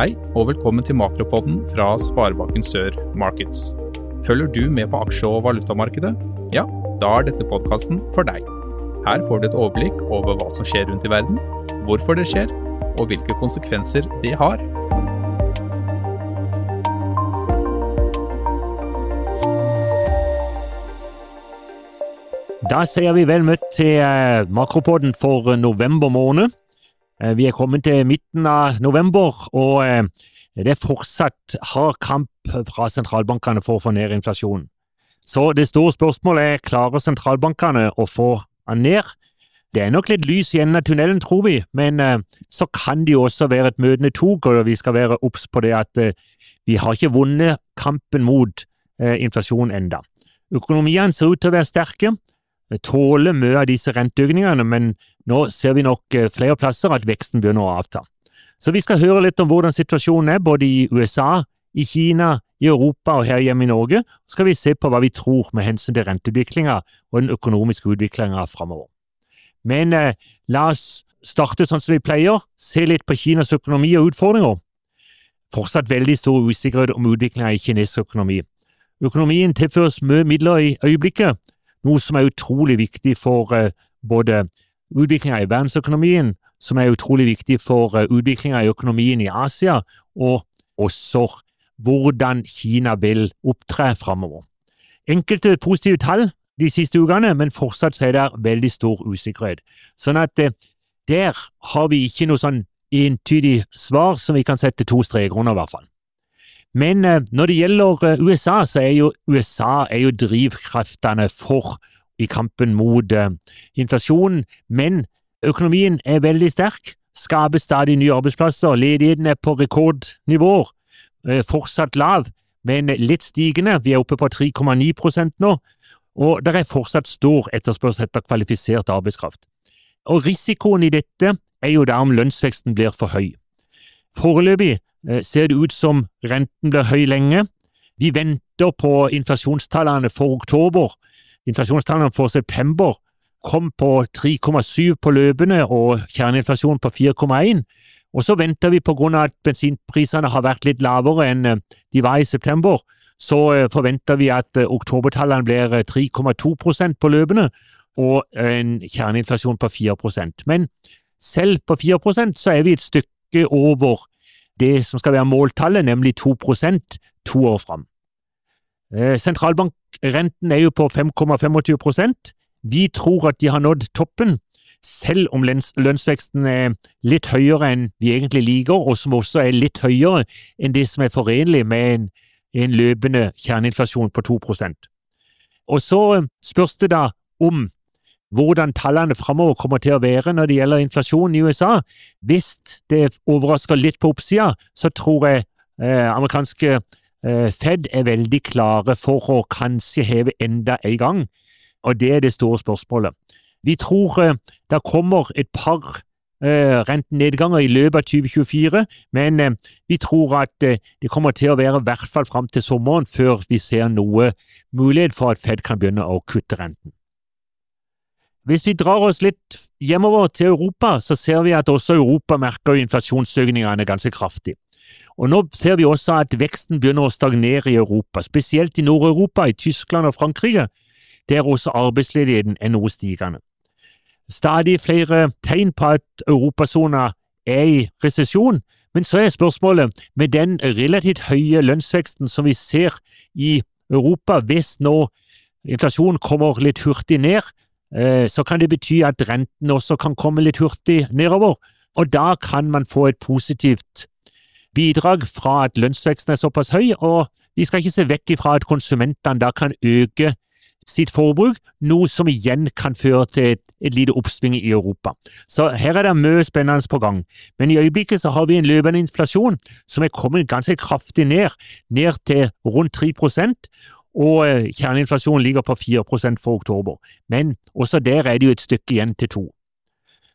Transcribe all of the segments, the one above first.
Hei, og velkommen til Makropodden fra Sparebanken Sør Markets. Følger du med på aksje- og valutamarkedet? Ja, da er dette podkasten for deg. Her får du et overblikk over hva som skjer rundt i verden, hvorfor det skjer, og hvilke konsekvenser det har. Da sier vi vel møtt til eh, Makropodden for november måned. Eh, vi er kommet til midten av november, og eh, det er fortsatt hard kamp fra sentralbankene for å få ned inflasjonen. Så det store spørsmålet er klarer sentralbankene å få den ned. Det er nok litt lys i enden av tunnelen, tror vi, men eh, så kan det jo også være et møtende tog, og vi skal være obs på det at vi har ikke vunnet kampen mot inflasjon enda. Økonomiene ser ut til å være sterke, tåler mye av disse renteøkningene, men nå ser vi nok eh, flere plasser at veksten begynner å avta. Så vi skal høre litt om hvordan situasjonen er både i USA, i Kina, i Europa og her hjemme i Norge. Så skal vi se på hva vi tror med hensyn til renteutviklinga og den økonomiske utviklinga framover. Men eh, la oss starte sånn som vi pleier, se litt på Kinas økonomi og utfordringer. Fortsatt veldig stor usikkerhet om utviklinga i kinesisk økonomi. Økonomien tilføres mye midler i øyeblikket, noe som er utrolig viktig for eh, både utviklinga i verdensøkonomien, som er utrolig viktig for eh, utviklinga i økonomien i Asia, og også hvordan Kina vil opptre framover. Enkelte positive tall de siste ukene, men fortsatt er det veldig stor usikkerhet. Sånn at eh, der har vi ikke noe sånn entydig svar som vi kan sette to streker under, i hvert fall. Men eh, når det gjelder USA, så er jo USA er jo drivkreftene for i kampen mot uh, inflasjonen, men økonomien er veldig sterk, skaper stadig nye arbeidsplasser, ledigheten er på rekordnivåer, fortsatt lav, men litt stigende, vi er oppe på 3,9% nå, og det er fortsatt stor etterspørsel etter kvalifisert arbeidskraft. Og Risikoen i dette er jo da om lønnsveksten blir for høy. Foreløpig ser det ut som renten blir høy lenge. Vi venter på inflasjonstallene for oktober, Inflasjonstallene for september kom på 3,7 på løpende og kjerneinflasjon på 4,1. Og så venter vi på grunn av at bensinprisene har vært litt lavere enn eh, de var i september, så eh, forventer vi at eh, oktobertallene blir 3,2% på løpende og en kjerneinflasjon på 4% Men selv på 4% så er vi et stykke over det som skal være måltallet, nemlig 2 to år fram. Eh, sentralbankrenten er jo på 5,25% Vi tror at de har nådd toppen, selv om lønnsveksten er litt høyere enn vi egentlig liker, og som også er litt høyere enn det som er forenlig med en, en løpende kjerneinflasjon på 2% Og så spørs det da om hvordan tallene framover kommer til å være når det gjelder inflasjon i USA. Hvis det overrasker litt på oppsida, så tror jeg eh, amerikanske Eh, Fed er veldig klare for å kanskje heve enda en gang, og det er det store spørsmålet. Vi tror eh, det kommer et par eh, rentenedganger i løpet av 2024, men vi tror at det kommer til å være i hvert fall fram til sommeren før vi ser noe mulighet for at Fed kan begynne å kutte renten. Hvis vi drar oss litt hjemover til Europa, så ser vi at også Europa merker inflasjonsøkningene ganske kraftig. Og Nå ser vi også at veksten begynner å stagnere i Europa, spesielt i Nord-Europa, i Tyskland og Frankrike, der også arbeidsledigheten er noe stigende. Stadig flere tegn på at europasona er i resesjon, men så er spørsmålet, med den relativt høye lønnsveksten som vi ser i Europa, hvis nå inflasjonen kommer litt hurtig ned, så kan det bety at renten også kan komme litt hurtig nedover, og da kan man få et positivt bidrag fra at lønnsveksten er såpass høy, og vi skal ikke se vekk ifra at konsumentene da kan øke sitt forbruk, noe som igjen kan føre til et, et lite oppsving i Europa. Så her er det mye spennende på gang. Men i øyeblikket så har vi en løpende inflasjon som er kommet ganske kraftig ned, ned til rundt 3 og eh, kjerneinflasjonen ligger på 4% for oktober. Men også der er det jo et stykke igjen til to.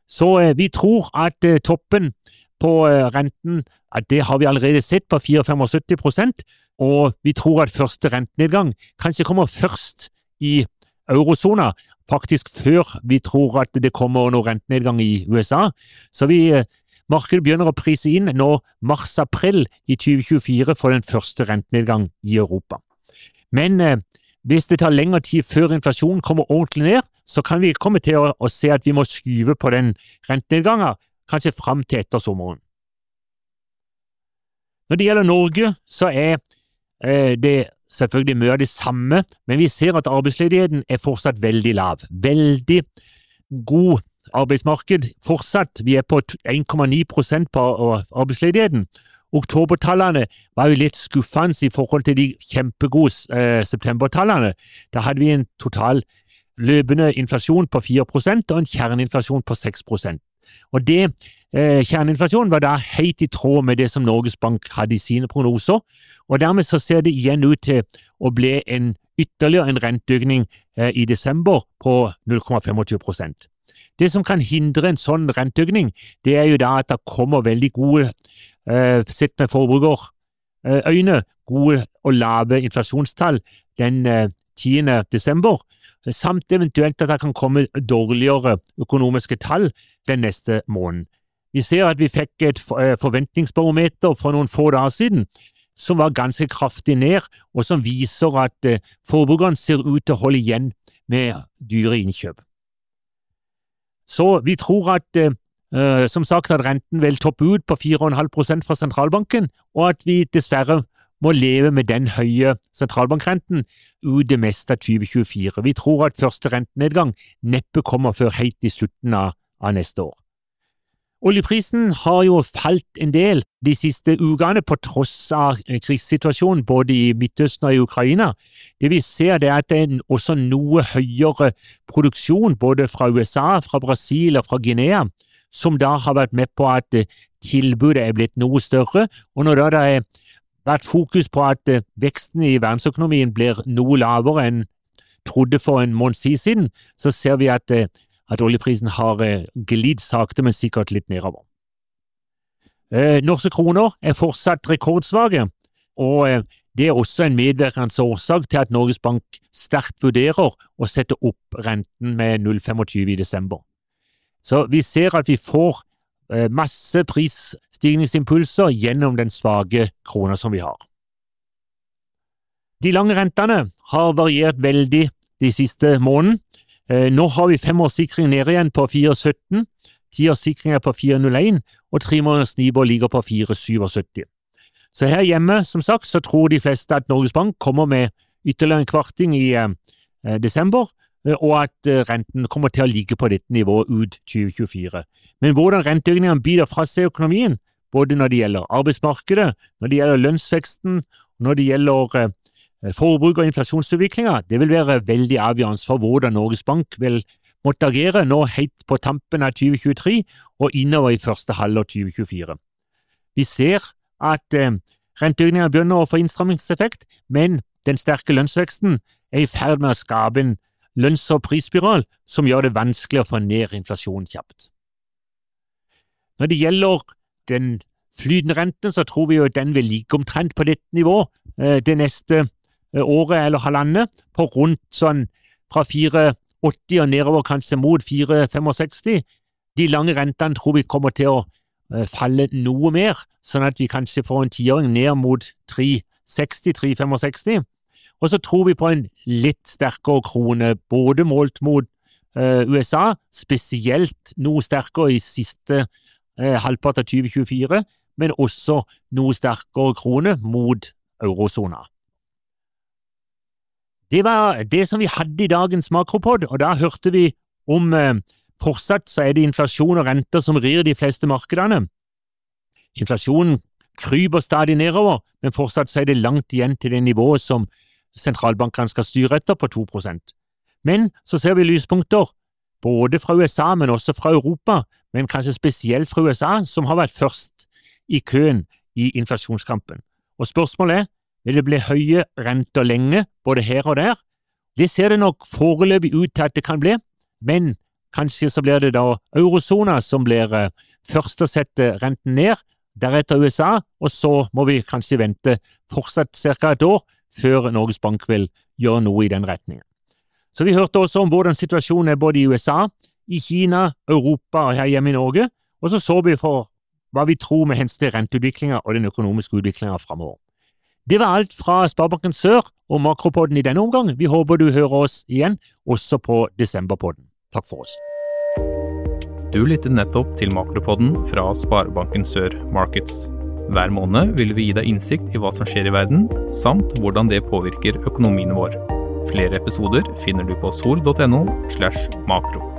Så eh, vi tror at eh, toppen på renten at det har vi allerede sett på 4-75 og vi tror at første rentenedgang kanskje kommer først i eurosona, faktisk før vi tror at det kommer noe rentenedgang i USA. Så vi, markedet begynner å prise inn nå mars-april i 2024 for den første rentenedgang i Europa. Men eh, hvis det tar lengre tid før inflasjonen kommer ordentlig ned, så kan vi komme til å, å se at vi må skyve på den rentenedgangen, kanskje fram til etter sommeren. Når det gjelder Norge, så er eh, det selvfølgelig mye av det samme, men vi ser at arbeidsledigheten er fortsatt veldig lav. Veldig god arbeidsmarked fortsatt. Vi er på 1,9% på arbeidsledigheten. Oktobertallene var jo litt skuffende i forhold til de kjempegode eh, septembertallene. Da hadde vi en total løpende inflasjon på 4% og en kjerneinflasjon på 6% Og det eh, Kjerneinflasjonen var da helt i tråd med det som Norges Bank hadde i sine prognoser, og dermed så ser det igjen ut til å bli en ytterligere en renteøkning eh, i desember på 0,25% Det som kan hindre en sånn renteøkning, det er jo da at det kommer veldig gode Eh, sett med forbrukerøyne, gode og lave inflasjonstall den 10. Eh, desember, samt eventuelt at det kan komme dårligere økonomiske tall den neste måneden. Vi ser at vi fikk et eh, forventningsbarometer for noen få dager siden som var ganske kraftig ned, og som viser at forbrukerne ser ut til å holde igjen med dyre innkjøp. Så vi tror at som sagt at renten vil toppe ut på 4,5% fra sentralbanken, og at vi dessverre må leve med den høye sentralbankrenten ut det meste av 2024. Vi tror at første rentenedgang neppe kommer før helt i slutten av, av neste år. Oljeprisen har jo falt en del de siste ukene på tross av krigssituasjonen både i Midtøsten og i Ukraina. Det vi ser er at det er også noe høyere produksjon både fra USA, fra Brasil og fra Guinea som da har vært med på at eh, tilbudet er blitt noe større. Og når det har vært fokus på at eh, veksten i verdensøkonomien blir noe lavere enn trodde for en måned siden, så ser vi at, eh, at oljeprisen har glidd sakte, men sikkert litt nedover. Norske kroner er fortsatt rekordsvake, og det er også en medvirkende årsak til at Norges Bank sterkt vurderer å sette opp renten med 0,25 i desember. Så vi ser at vi får eh, masse prisstigningsimpulser gjennom den svake krona som vi har. De lange rentene har variert veldig de siste månedene. Eh, nå har vi femårssikring nede igjen på 4,17, tiårssikring er på 4,01, og tremåneders Nibor ligger på 4,77. Så her hjemme, som sagt, så tror de fleste at Norges Bank kommer med ytterligere en kvarting i eh, desember, og at eh, renten kommer til å ligge på dette nivået ut 2024. Men hvordan renteøkningene biter fra seg økonomien, både når det gjelder arbeidsmarkedet, når det gjelder lønnsveksten, når det gjelder eh, forbruk og inflasjonsutviklinga, det vil være veldig avgjørende for hvordan Norges Bank vil måtte agere nå helt på tampen av 2023 og innover i første halvår 2024. Vi ser at eh, renteøkningene begynner å få innstrammingseffekt, men den sterke lønnsveksten er i ferd med å skape en lønns- og prisspiral som gjør det vanskelig å få ned inflasjonen kjapt. Når det gjelder den flytende renten, så tror vi jo den vil ligge omtrent på dette nivået eh, det neste eh, året eller halvannet, på rundt sånn fra 4,80 og nedover kanskje mot 4,65. De lange rentene tror vi kommer til å eh, falle noe mer, sånn at vi kanskje får en tiåring ned mot 3,60-3,65. Og så tror vi på en litt sterkere krone, både målt mot uh, USA, spesielt noe sterkere i siste uh, halvpart av 2024, men også noe sterkere krone mot eurosona. Det var det som vi hadde i dagens makropod, og da hørte vi om uh, fortsatt så er det inflasjon og renter som rir de fleste markedene. Inflasjonen kryper stadig nedover, men fortsatt så er det langt igjen til det nivået som sentralbankene skal styre etter, på 2% Men så ser vi lyspunkter, både fra USA, men også fra Europa, men kanskje spesielt fra USA, som har vært først i køen i inflasjonskampen. Og spørsmålet er, vil det bli høye renter lenge, både her og der? Det ser det nok foreløpig ut til at det kan bli, men kanskje så blir det da eurosona som blir eh, først å sette renten ned, deretter USA, og så må vi kanskje vente fortsatt ca. et år før Norges Bank vil gjøre noe i den retningen. Så Vi hørte også om hvordan situasjonen er både i USA, i Kina, Europa og her hjemme i Norge, og så så vi for hva vi tror med hensyn til renteutviklinga og den økonomiske utviklinga framover. Det var alt fra Sparebanken Sør og Makropodden i denne omgang. Vi håper du hører oss igjen, også på Desemberpodden. Takk for oss. Du lyttet nettopp til Makropodden fra Sparebanken Sør Markets. Hver måned vil vi gi deg innsikt i hva som skjer i verden, samt hvordan det påvirker økonomien vår. Flere episoder finner du på sol.no slash makro.